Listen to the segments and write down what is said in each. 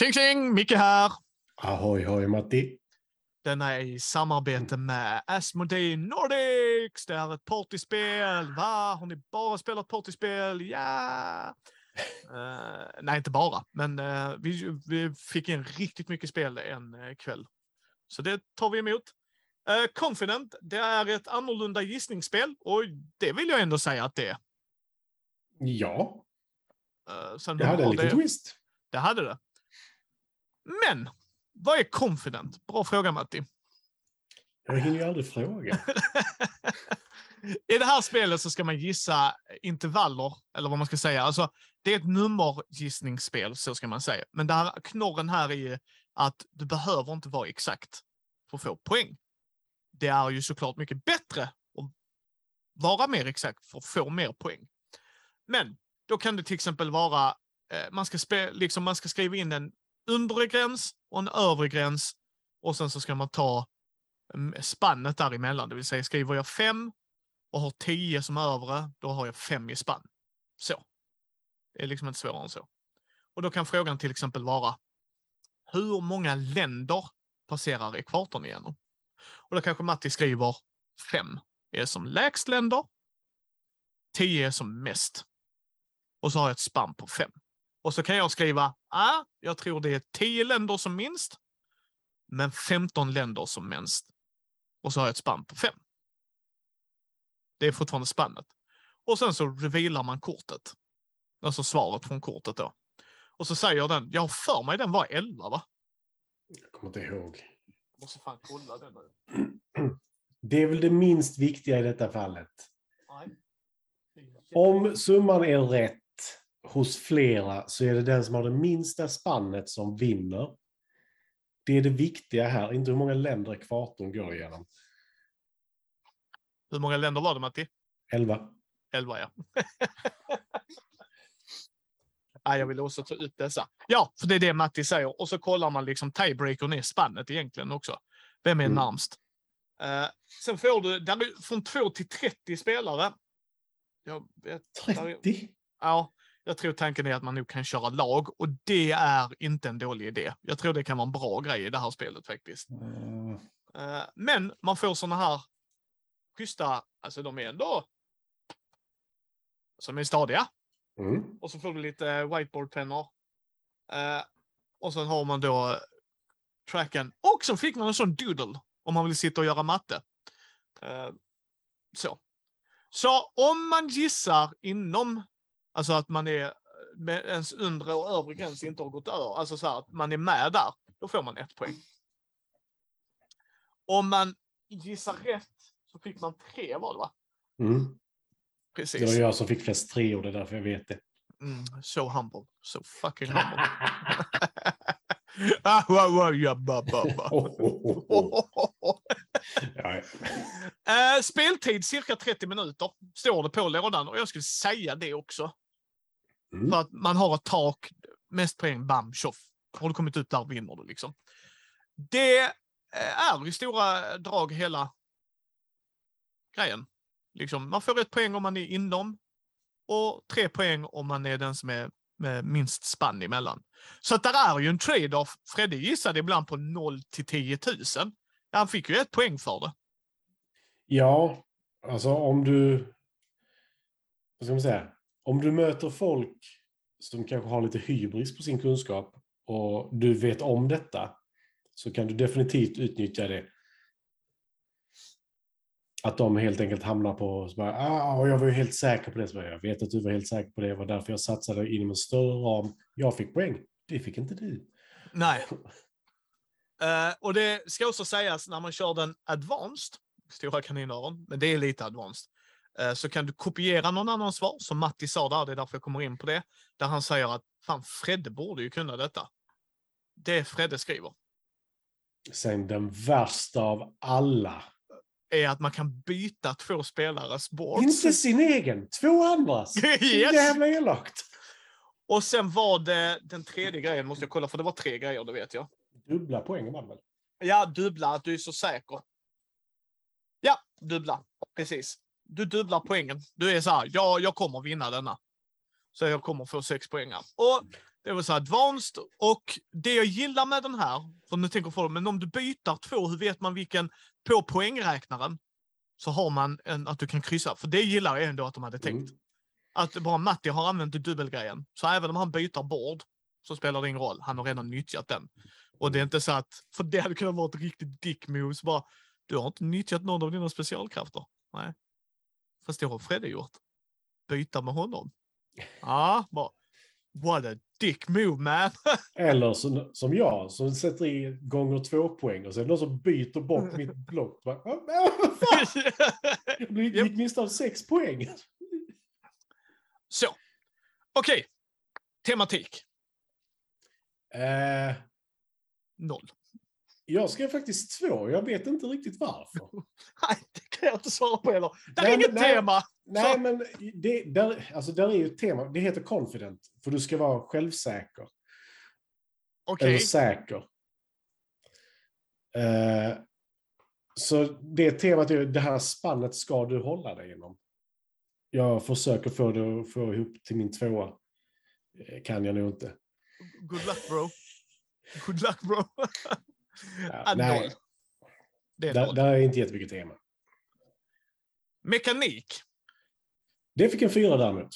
Tjing tjing! Micke här. Ahoy hoj Matti. Denna är i samarbete med Asmodee Nordics. Det är ett partyspel. Va? Har ni bara spelat partyspel? Ja! Eh, nej, inte bara, men eh, vi, vi fick in riktigt mycket spel en eh, kväll. Så det tar vi emot. Uh, Confident, det är ett annorlunda gissningsspel och det vill jag ändå säga att det är. Ja, Uh, det hade en liten twist. Det hade det. Men, vad är confident? Bra fråga Matti. Jag hinner ju aldrig fråga. I det här spelet så ska man gissa intervaller, eller vad man ska säga. Alltså, det är ett nummergissningsspel, så ska man säga. Men det här, knorren här är ju att du behöver inte vara exakt för att få poäng. Det är ju såklart mycket bättre att vara mer exakt för att få mer poäng. Men då kan det till exempel vara, eh, man, ska spe, liksom, man ska skriva in en undre gräns och en övre gräns och sen så ska man ta mm, spannet däremellan. Det vill säga skriver jag fem och har tio som övre, då har jag fem i spann. Så. Det är liksom inte svårare än så. Och då kan frågan till exempel vara hur många länder passerar ekvatorn igenom? Och då kanske Matti skriver fem är som lägst länder, tio är som mest. Och så har jag ett spann på fem. Och så kan jag skriva, ah, jag tror det är 10 länder som minst, men 15 länder som minst. Och så har jag ett spann på 5. Det är fortfarande spannet. Och sen så revealar man kortet. Alltså svaret från kortet då. Och så säger den, jag har för mig den var 11 va? Jag kommer inte ihåg. Måste fan kolla den nu. Det är väl det minst viktiga i detta fallet. Nej. Om summan är rätt hos flera så är det den som har det minsta spannet som vinner. Det är det viktiga här, inte hur många länder ekvatorn går igenom. Hur många länder var det Matti? 11. 11 ja. Nej, jag vill också ta ut dessa. Ja, för det är det Matti säger. Och så kollar man liksom tiebreakern i spannet egentligen också. Vem är Mm. närmst? Eh, sen får du där är från 2 till 30 spelare. Jag vet, där är- 30? Ja, jag tror tanken är att man nog kan köra lag och det är inte en dålig idé. Jag tror det kan vara en bra grej i det här spelet faktiskt. Mm. Eh, Men man får såna här schyssta, alltså de är ändå som är stadiga. Mm. Och så får du lite whiteboardpennor. Eh, och så har man då tracken. Och så fick man en sån doodle om man vill sitta och göra matte. Eh, så. Så om man gissar inom, alltså att man är med ens undre och övre gräns inte har gått över, alltså så här att man är med där, då får man ett poäng. Om man gissar rätt så fick man tre var det va? Mm. Precis. Det var jag som fick flest treor, det är därför jag vet det. Mm, so humble. So fucking humble. Speltid cirka 30 minuter står det på lådan och jag skulle säga det också. Mm. För att man har ett tak, mest poäng, bam, tjoff. Har du kommit ut där vinner du liksom. Det eh, är i stora drag hela grejen. Liksom, man får ett poäng om man är inom och tre poäng om man är den som är med minst spann emellan. Så att där är ju en trade-off. Fredde gissade ibland på 0 till 10 000. Han fick ju ett poäng för det. Ja, alltså om du... Vad ska man säga? Om du möter folk som kanske har lite hybris på sin kunskap och du vet om detta så kan du definitivt utnyttja det. Att de helt enkelt hamnar på... Så bara, ah, jag var ju helt säker på det. Så bara, jag vet att du var helt säker på det. Det var därför jag satsade inom en större ram. Jag fick poäng. Det fick inte du. Nej. Eh, och det ska också sägas när man kör den advanced, stora kaninöron, men det är lite advanced, så kan du kopiera någon annans svar, som Matti sa där, det är därför jag kommer in på det, där han säger att fan, Fredde borde ju kunna detta. Det Fredde skriver Sen den värsta av alla. är att man kan byta två spelares boards. Inte sin egen, två andras. Yes. Jävla elakt. Och sen var det den tredje grejen, måste jag kolla, för det var tre grejer, det vet jag. Dubbla poäng var väl? Ja, dubbla, att du är så säker. Ja, dubbla. Precis. Du dubblar poängen. Du är så här, ja, jag kommer vinna denna. Så jag kommer få sex poäng. Och Det var så advanced och det jag gillar med den här, för nu tänker folk, men om du byter två, hur vet man vilken på poängräknaren? Så har man en, att du kan kryssa, för det gillar jag ändå att de hade tänkt. Mm. Att bara Matti har använt dubbelgrejen. Så även om han byter bord så spelar det ingen roll. Han har redan nyttjat den. Och det är inte så att, för det hade kunnat vara ett riktigt dick moves bara, du har inte nyttjat någon av dina specialkrafter. Nej. Fast det har Fredde gjort. Byta med honom. Ja, bara, what a dick move man. Eller som, som jag, som sätter i gånger två poäng och sen någon som byter bort mitt block. Bara, "Ah, men vad fan? Det gick minst av sex poäng. så. Okej. Tematik. Eh, Noll. Jag skrev faktiskt två, jag vet inte riktigt varför. Nej, det kan jag inte svara på heller. Det är Nej, men- inget nej. tema. Nej, Så- men det, där, alltså, där är ju ett tema. Det heter confident, för du ska vara självsäker. Okej. Eller säker. Eh, så det temat är det här spannet ska du hålla dig inom. Jag försöker få det att få ihop till min tvåa. Eh, Kan jag nog inte. Good luck bro. Good luck bro. Ja, nej. Det är där, där är inte jättemycket tema. Mekanik. Det fick en fyra däremot.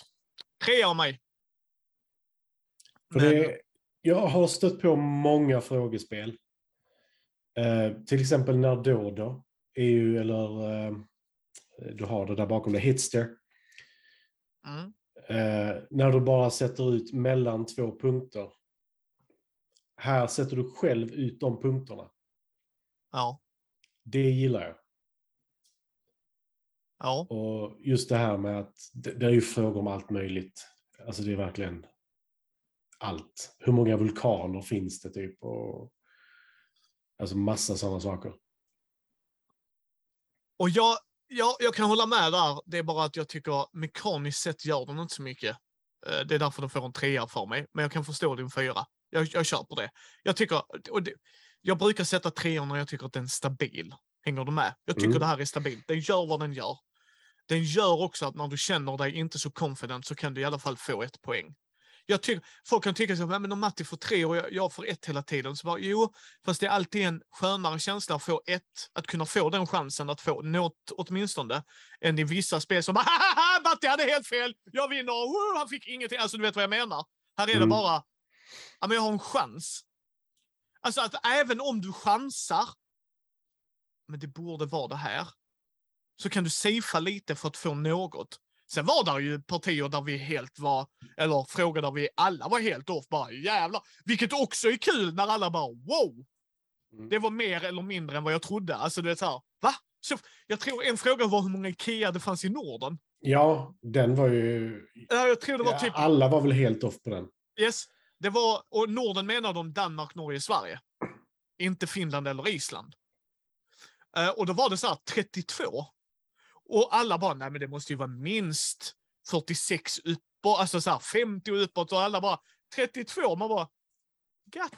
Trea av mig. För Men- det, jag har stött på många frågespel. Eh, till exempel när då då. EU eller eh, du har det där bakom det, Hitster. Mm. Eh, när du bara sätter ut mellan två punkter. Här sätter du själv ut de punkterna. Ja. Det gillar jag. Ja. Och just det här med att det, det är ju frågor om allt möjligt. Alltså det är verkligen allt. Hur många vulkaner finns det typ? Och, alltså massa sådana saker. Och jag, jag, jag kan hålla med där. Det är bara att jag tycker mekaniskt sett gör de inte så mycket. Eh, Det är därför de får en trea för mig. Men jag kan förstå din fyra. Jag, jag kör på det. Jag tycker, och det, jag brukar sätta treor när jag tycker att den är stabil. Hänger du med? Jag tycker Mm. det här är stabilt. Den gör vad den gör. Den gör också att när du känner dig inte så confident så kan du i alla fall få ett poäng. Jag tycker, folk kan tycka så men om Matti får tre och jag, jag får ett hela tiden. Så bara, jo, fast det är alltid en skönare känsla att få ett, att kunna få den chansen att få något åtminstone, än i vissa spel som "Hahaha, Matti hade helt fel, jag vinner, Woo, han fick ingenting. Alltså du vet vad jag menar. Här är det Mm. bara, ja men jag har en chans. Alltså att även om du chansar, men det borde vara det här, så kan du safea lite för att få något. Sen var det ju partier där vi helt var, eller frågor där vi alla var helt off, bara jävlar. Vilket också är kul när alla bara wow! Mm. Det var mer eller mindre än vad jag trodde. Alltså du vet såhär, va? Så, jag tror en fråga var hur många Ikea det fanns i Norden. Ja, den var ju... Ja, Jag tror det var typ, alla var väl helt off på den. yes. Det var, och Norden menar de Danmark, Norge, Sverige. Inte Finland eller Island. Eh, och då var det så här 32. Och alla bara, nej men det måste ju vara minst 46 uppåt, alltså så här 50 uppåt och alla bara 32. Man bara, god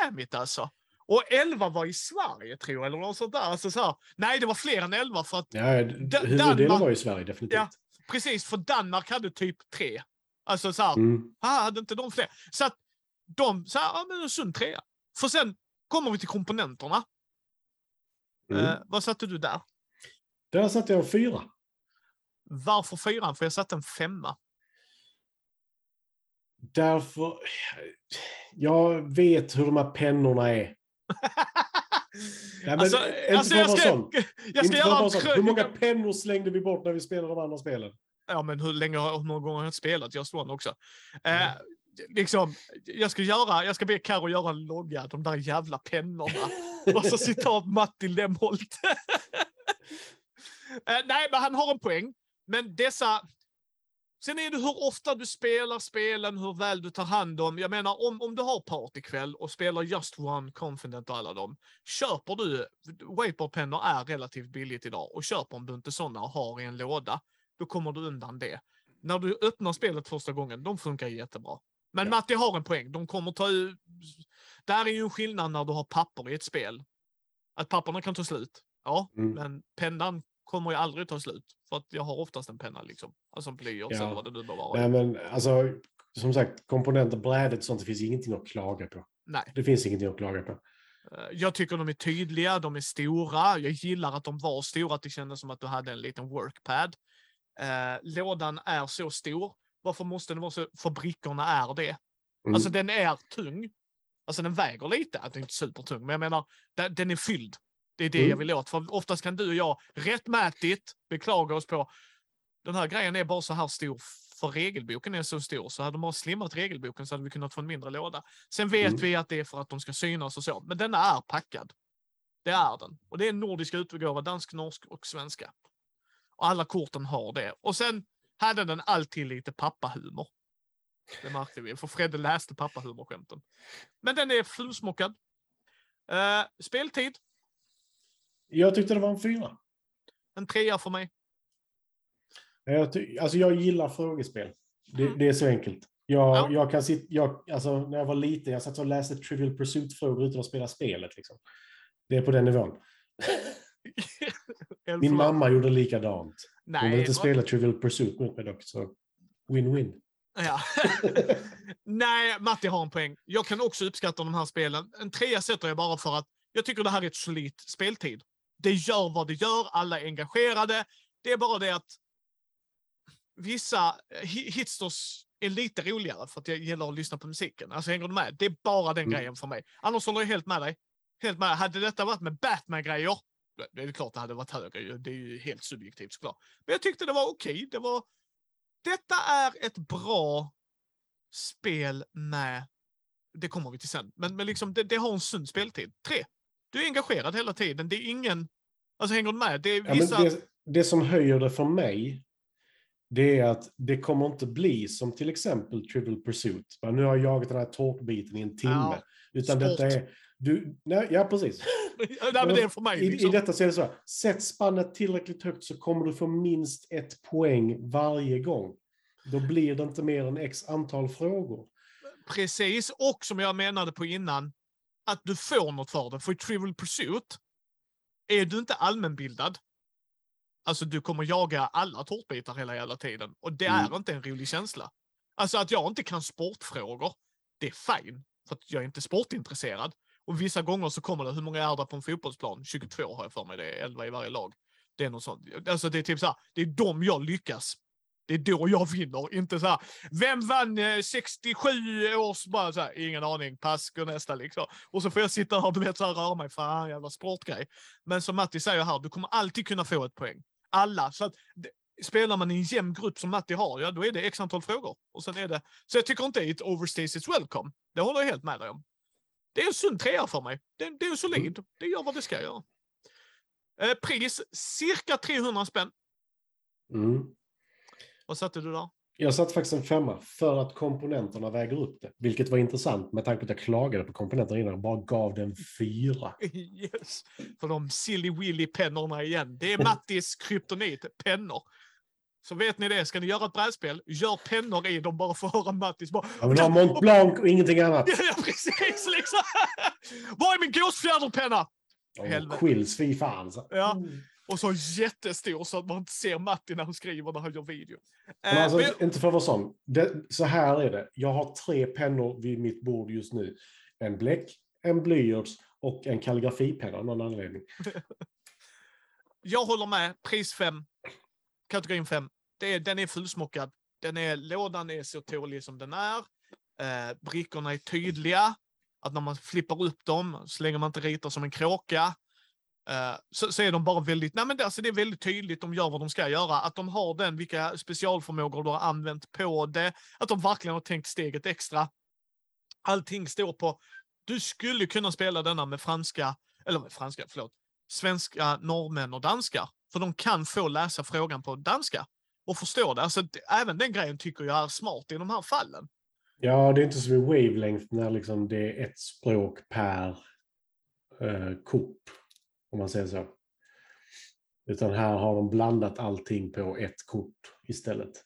damn it alltså. Och 11 var i Sverige tror jag, eller något sånt där. Alltså så här, nej, det var fler än 11 för att Ja, huvuddelen Danmark- var i Sverige definitivt. Ja. precis, för Danmark hade typ tre. Alltså så här, Mm. ah, hade inte de fler? Så att de, så här, ja men en sund trea. För sen kommer vi till komponenterna. Mm. Eh, vad satte du där? Där satte jag fyra. Varför fyran? För jag satte en femma. Därför... Jag vet hur de här pennorna är. men alltså, inte alltså jag ska, sån. jag ska göra sån. Hur många pennor slängde vi bort när vi spelade de andra spelen? Ja, men hur länge har hur många gånger har jag spelat Just One också? Eh, Mm. Liksom, jag ska göra, jag ska be Karo göra en logga, de där jävla pennorna. Och så citat Matti Lemholt. eh, nej, men han har en poäng. Men dessa... Sen är det hur ofta du spelar spelen, hur väl du tar hand om. Jag menar, om, om du har partykväll och spelar Just One, Confident och alla dem. Köper du... Wakeboardpennor är relativt billigt idag och köper om du inte sådana och har i en låda, då kommer du undan det. När du öppnar spelet första gången, de funkar jättebra. Men Ja. Matti har en poäng. De kommer ta ut... Där är ju en skillnad när du har papper i ett spel. Att papperna kan ta slut. Ja, Mm. men pennan kommer ju aldrig ta slut. För att jag har oftast en penna liksom. Alltså blyerts Ja. eller vad det nu må vara. Nej, men alltså, som sagt, komponenter, brädet sånt, det finns ingenting att klaga på. Nej. Det finns ingenting att klaga på. Eh, Jag tycker de är tydliga, de är stora. Jag gillar att de var stora, att det kändes som att du hade en liten workpad. Eh, lådan är så stor. Varför måste den vara så? För brickorna är det. Mm. Alltså den är tung. Alltså den väger lite, den är inte supertung, men jag menar den, är fylld. Det är det Mm. jag vill åt. För oftast kan du och jag rättmätigt beklaga oss på den här grejen är bara så här stor för regelboken är så stor. Så hade de bara slimmat regelboken så hade vi kunnat få en mindre låda. Sen vet Mm. vi att det är för att de ska synas och så, men den är packad. Det är den. Och det är en nordisk utgåva, dansk, norsk och svenska. Och alla korten har det. Och sen hade den alltid lite pappahumor. Det märkte vi, för Fredde läste pappahumor-skämten. Men den är fulsmockad. Uh, speltid, Jag tyckte det var en fyra. en trea för mig. Jag, alltså jag gillar frågespel. Det, Mm. det är så enkelt. Jag, Ja. jag kan sitta, jag, alltså, när jag var liten, jag satt och läste Trivial Pursuit-frågor utan att spela spelet. Liksom. Det är på den nivån. Min mamma gjorde likadant. Nej, vill inte vad- spela Trivial Pursuit mot mig dock, så win-win. Ja. Nej, Matti har en poäng. Jag kan också uppskatta de här spelen. En trea sätter jag bara för att jag tycker det här är ett solitt speltid. Det gör vad det gör, alla är engagerade. Det är bara det att vissa eh, hi- hitsters är lite roligare för att jag gillar att lyssna på musiken. Alltså hänger du med? Det är bara den Mm. grejen för mig. Annars håller jag helt med dig. Helt med. Hade detta varit med Batman-grejer, det är klart det hade varit högre. Det är ju helt subjektivt såklart. Men jag tyckte det var okej. Det var... Detta är ett bra spel med... Det kommer vi till sen. Men, men liksom, det, det har en sund speltid. Tre. Du är engagerad hela tiden. Det är ingen... Alltså hänger du med? Det är Ja, vissa... det, det som höjer det för mig, det är att det kommer inte bli som till exempel Trivial Pursuit. Nu har jag jagat den här tårtbiten i en timme. Ja, utan sport. detta är... Du, nej, ja, precis. Nej, men det är för mig. I, Liksom. I detta så är det så här, sätt spannet tillräckligt högt så kommer du få minst ett poäng varje gång. Då blir det inte mer än x antal frågor. Precis. Och som jag menade på innan, att du får något för det. För i Trivial Pursuit är du inte allmänbildad. Alltså du kommer jaga alla tårtbitar hela jävla tiden. Och det är Mm. inte en rolig känsla. Alltså att jag inte kan sportfrågor, det är fine. För att jag är inte sportintresserad. Och vissa gånger så kommer det, hur många är det på en fotbollsplan? 22 har jag för mig, det är 11 i varje lag. Det är något sånt. Alltså det är typ så här, det är de jag lyckas. Det är då jag vinner, inte så här. Vem vann eh, 67 års, bara så här, ingen aning, pass, går nästa liksom. Och så får jag sitta här och du vet så här, röra mig, fan jävla sportgrej. Men som Matti säger här, du kommer alltid kunna få ett poäng. Alla. Så att, spelar man i en jämn grupp som Matti har, ja då är det x antal frågor. Och sen är det, så jag tycker inte it overstays its welcome. Det håller jag helt med dig om. Det är en sund trea för mig. Det, det är solid. Det gör vad det ska göra. Eh, pris, cirka 300 spänn. Mm. Vad satte du där? Jag satte faktiskt en femma för att komponenterna väger upp det. Vilket var intressant med tanke på att jag klagade på komponenterna innan och bara gav den fyra. Yes. För de silly willy pennorna igen. Det är Mattis kryptonit, pennor. Så vet ni det, ska ni göra ett brädspel, gör pennor i dem bara för att höra Mattis bara... Jag vill ha Mont Blanc och ingenting annat. Ja, precis liksom. Var är min gåsfjäderpenna? Quills, fy fan. Så. Ja. Och så jättestor så att man inte ser Matti när han skriver när han gör video. Men Eh, alltså, men inte för att vara sån. Det, så här är det. Jag har tre pennor vid mitt bord just nu. En bläck, en blyerts och en kalligrafipenna av någon anledning. Jag håller med. Pris 5. Kategorin 5. Det är, den är fullsmockad. Den är, lådan är så tålig som den är. Eh, brickorna är tydliga. Att när man flippar upp dem, så länge man inte ritar som en kråka, eh, så, så är de bara väldigt, nej men det, alltså det är väldigt tydligt, de gör vad de ska göra. Att de har den, vilka specialförmågor du har använt på det. Att de verkligen har tänkt steget extra. Allting står på, du skulle kunna spela denna med franska, eller med franska, förlåt, svenska, norrmän och danskar. För de kan få läsa frågan på danska och förstå det. Alltså, även den grejen tycker jag är smart i de här fallen. Ja, det är inte som i wavelength när liksom det är ett språk per eh, kort. Om man säger så. Utan här har de blandat allting på ett kort istället.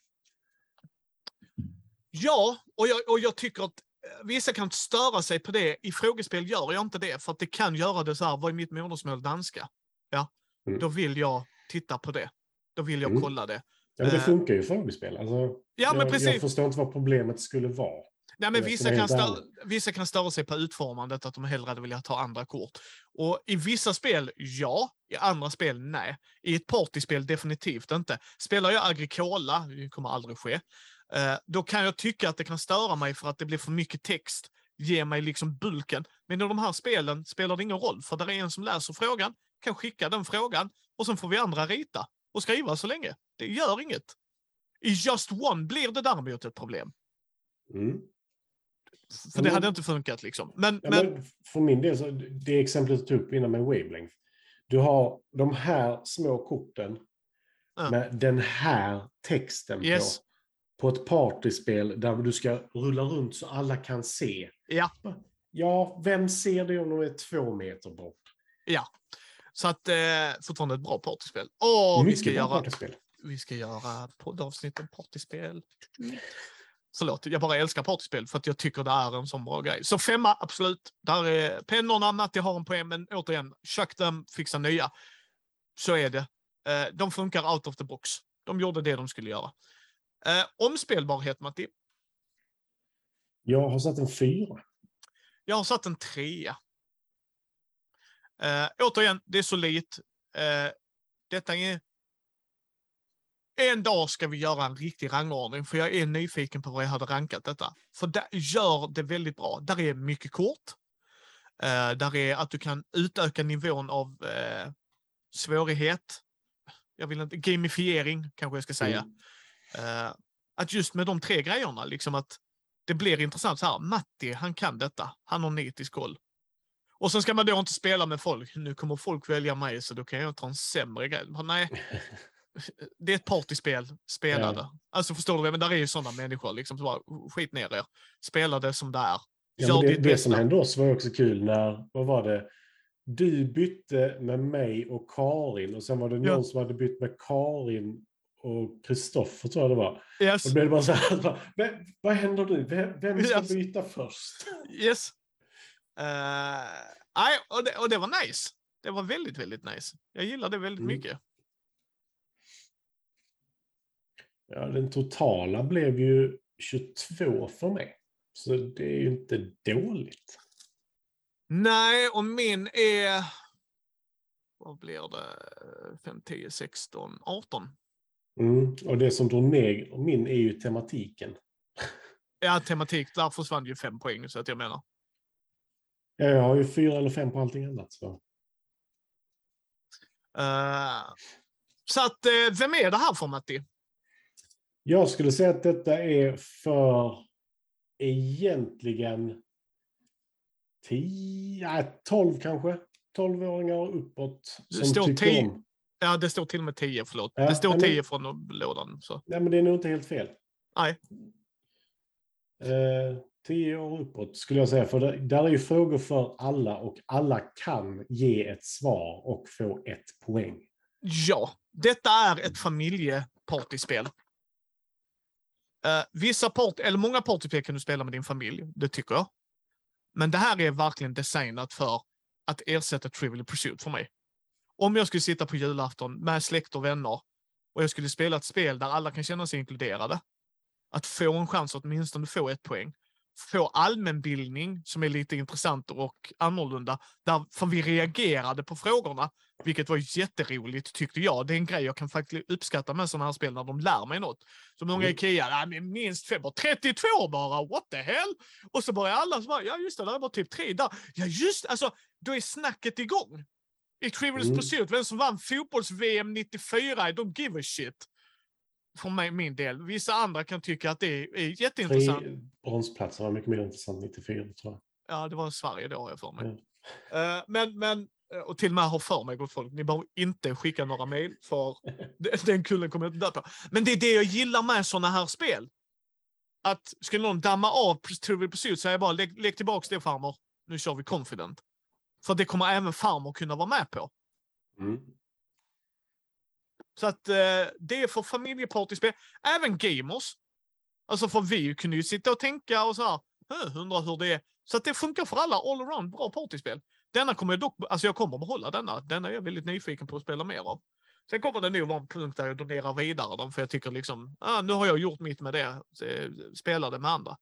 Ja, och jag, och jag tycker att eh, vissa kan störa sig på det. I frågespel gör jag inte det, för att det kan göra det så här, vad är mitt modersmål danska? Ja, Mm. då vill jag titta på det. Då vill jag Mm. kolla det. Ja, men det Eh. funkar ju frågespel. Alltså, Ja, men jag, precis. jag förstår inte vad problemet skulle vara. Nej, men ska vissa, kan helt stö- ärlig. vissa kan störa sig på utformandet, att de hellre hade velat ha andra kort. Och i vissa spel, ja. I andra spel, nej. I ett partyspel, definitivt inte. Spelar jag Agricola, det kommer aldrig ske, eh, då kan jag tycka att det kan störa mig för att det blir för mycket text. Ge mig liksom bulken. Men i de här spelen spelar det ingen roll, för det är en som läser frågan, kan skicka den frågan och sen får vi andra rita och skriva så länge. Det gör inget. I Just One blir det däremot ett problem. Mm. För det Mm. hade inte funkat liksom. Men, Ja, men, men för min del, så, det exemplet du tog upp innan med wavelength. Du har de här små korten Ja. med den här texten Yes. på. På ett partyspel där du ska rulla runt så alla kan se. Ja. Ja, vem ser det om de är två meter bort? så att eh, fortfarande ett bra partyspel. Åh, vi Mycket ska, bra göra, partyspel. vi ska göra poddavsnitt om partyspel. Förlåt, jag bara älskar partyspel för att jag tycker det är en sån bra grej. Så femma, absolut. Där är pennorna, Matti har en poäng, men återigen, chuck dem, fixa nya. Så är det. Eh, de funkar out of the box. De gjorde det de skulle göra. Eh, omspelbarhet, Matti. Jag har satt en fyra. Jag har satt en trea. Eh, återigen, det är solitt. Eh, detta är... En dag ska vi göra en riktig rangordning, för jag är nyfiken på vad jag hade rankat detta. För det gör det väldigt bra. Där är mycket kort. Eh, där är att du kan utöka nivån av eh, svårighet. Jag vill inte... Gamifiering, kanske jag ska säga. Mm. Eh, att just med de tre grejerna, liksom att det blir intressant. Så här, Matti, han kan detta. Han har nitisk koll. Och sen ska man då inte spela med folk. Nu kommer folk välja mig, så då kan jag ta en sämre grej. Men nej, det är ett partyspel. Spela Ja. det. Alltså förstår du? Men där är ju sådana människor. Liksom, så bara, skit ner er. Spela det som det är. Ja, det, det som hände oss var också kul när, vad var det? Du bytte med mig och Karin och sen var det någon Ja. som hade bytt med Karin och Kristoffer tror jag det var. Yes. Och då blev det bara så här, bara, "Vem- vad händer nu? Vem, vem ska Yes. byta först? yes. Eh, nej, och, det, och det var nice. Det var väldigt, väldigt nice. Jag gillar det väldigt Mm. mycket. Ja, den totala blev ju 22 för mig. Så det är ju inte dåligt. Nej, och min är... Vad blir det? 5, 10, 16, 18. Mm. Och det som drog ner min är ju tematiken. Ja, tematik. Där försvann ju fem poäng, så att jag menar. Ja, Jag har ju fyra eller fem på allting annat. Så. Eh, så att, eh, vem är det här för, Matti? Jag skulle säga att detta är för egentligen 10, ja, 12 kanske. 12-åringar och uppåt. Det står tycker tio. om. Ja, det står till och med 10, förlåt. Ja, det står men- 10 från lådan. Så. Nej, men det är nog inte helt fel. Nej. Eh, 10 år uppåt skulle jag säga. För det, där är ju frågor för alla och alla kan ge ett svar och få ett poäng. Ja, detta är ett familjepartyspel. Uh, vissa part, eller många partyspel kan du spela med din familj, det tycker jag. Men det här är verkligen designat för att ersätta Trivial Pursuit för mig. Om jag skulle sitta på julafton med släkt och vänner och jag skulle spela ett spel där alla kan känna sig inkluderade. Att få en chans att åtminstone få ett poäng. Få allmänbildning som är lite intressant och annorlunda. Där, för vi reagerade på frågorna vilket var jätteroligt tyckte jag. Det är en grej jag kan faktiskt uppskatta med sådana här spel när de lär mig något. Så många Mm. Ikea, men minst fem, bara 32 bara, what the hell? Och så börjar alla så bara, ja just det, där var typ tre där. Ja just alltså, då är snacket igång. I Trivial Mm. Pursuit, vem som vann fotbolls-VM 94, I don't give a shit. För mig, min del. Vissa andra kan tycka att det är, är jätteintressant. Tre bronsplatser var mycket mer intressant 94 tror jag. Ja, det var Sverige då har jag för mig. Mm. Eh, men, men, eh, och till och med har för mig gott folk, ni behöver inte skicka några mejl för den kullen kommer jag inte dö på. Men det är det jag gillar med sådana här spel. Att skulle någon damma av Trivial Pursuit så är jag bara lägg, lägg tillbaks det farmor. Nu kör vi Confident. För det kommer även farmor kunna vara med på. Mm. Så att eh, det är för familjepartyspel. Även gamers. Alltså för vi kunde ju sitta och tänka och så här, "Huh, undrar hur det är. Så att det funkar för alla all around bra partyspel. Denna kommer jag dock, alltså jag kommer behålla denna. Denna är jag väldigt nyfiken på att spela mer av. Sen kommer det nog vara en punkt där jag donerar vidare dem, för jag tycker liksom, ah, nu har jag gjort mitt med det, spela det med andra.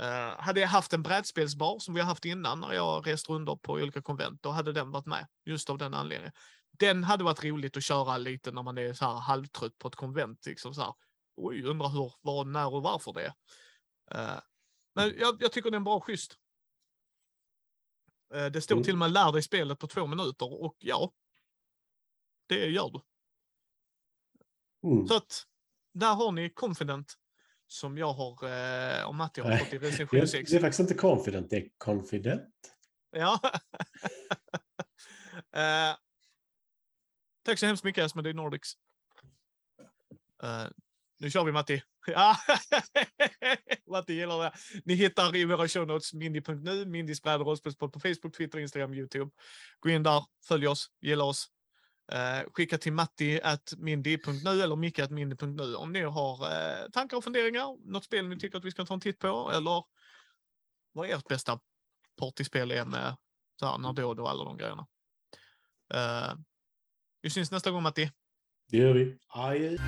Uh, hade jag haft en brädspelsbar som vi har haft innan när jag rest runt på olika konvent, då hade den varit med. Just av den anledningen. Den hade varit roligt att köra lite när man är så här halvtrött på ett konvent. Liksom så här, Oj, undrar hur, var, när och varför det. Uh, men jag, jag, tycker det är bra schysst. Uh, det står mm. till och med lär dig spelet på två minuter och ja, det gör du. Mm. Så att där har ni Confident som jag har, eh, och Matti har fått i recension 6. Det är faktiskt inte Confident, det är Confident. Ja. eh, tack så hemskt mycket Asmodee Nordics. Eh, nu kör vi Matti. Matti gillar det. Ni hittar i våra show notes mindy.nu, Mindys bräd på Facebook, Twitter, Instagram, Youtube. Gå in där, följ oss, gilla oss. Eh, skicka till matti.mindy.nu eller micke.mindy.nu om ni har eh, tankar och funderingar, något spel ni tycker att vi ska ta en titt på eller vad ert bästa partyspel är med så här, när då och då, alla de grejerna. Eh, vi syns nästa gång Matti. Det gör vi. Aj.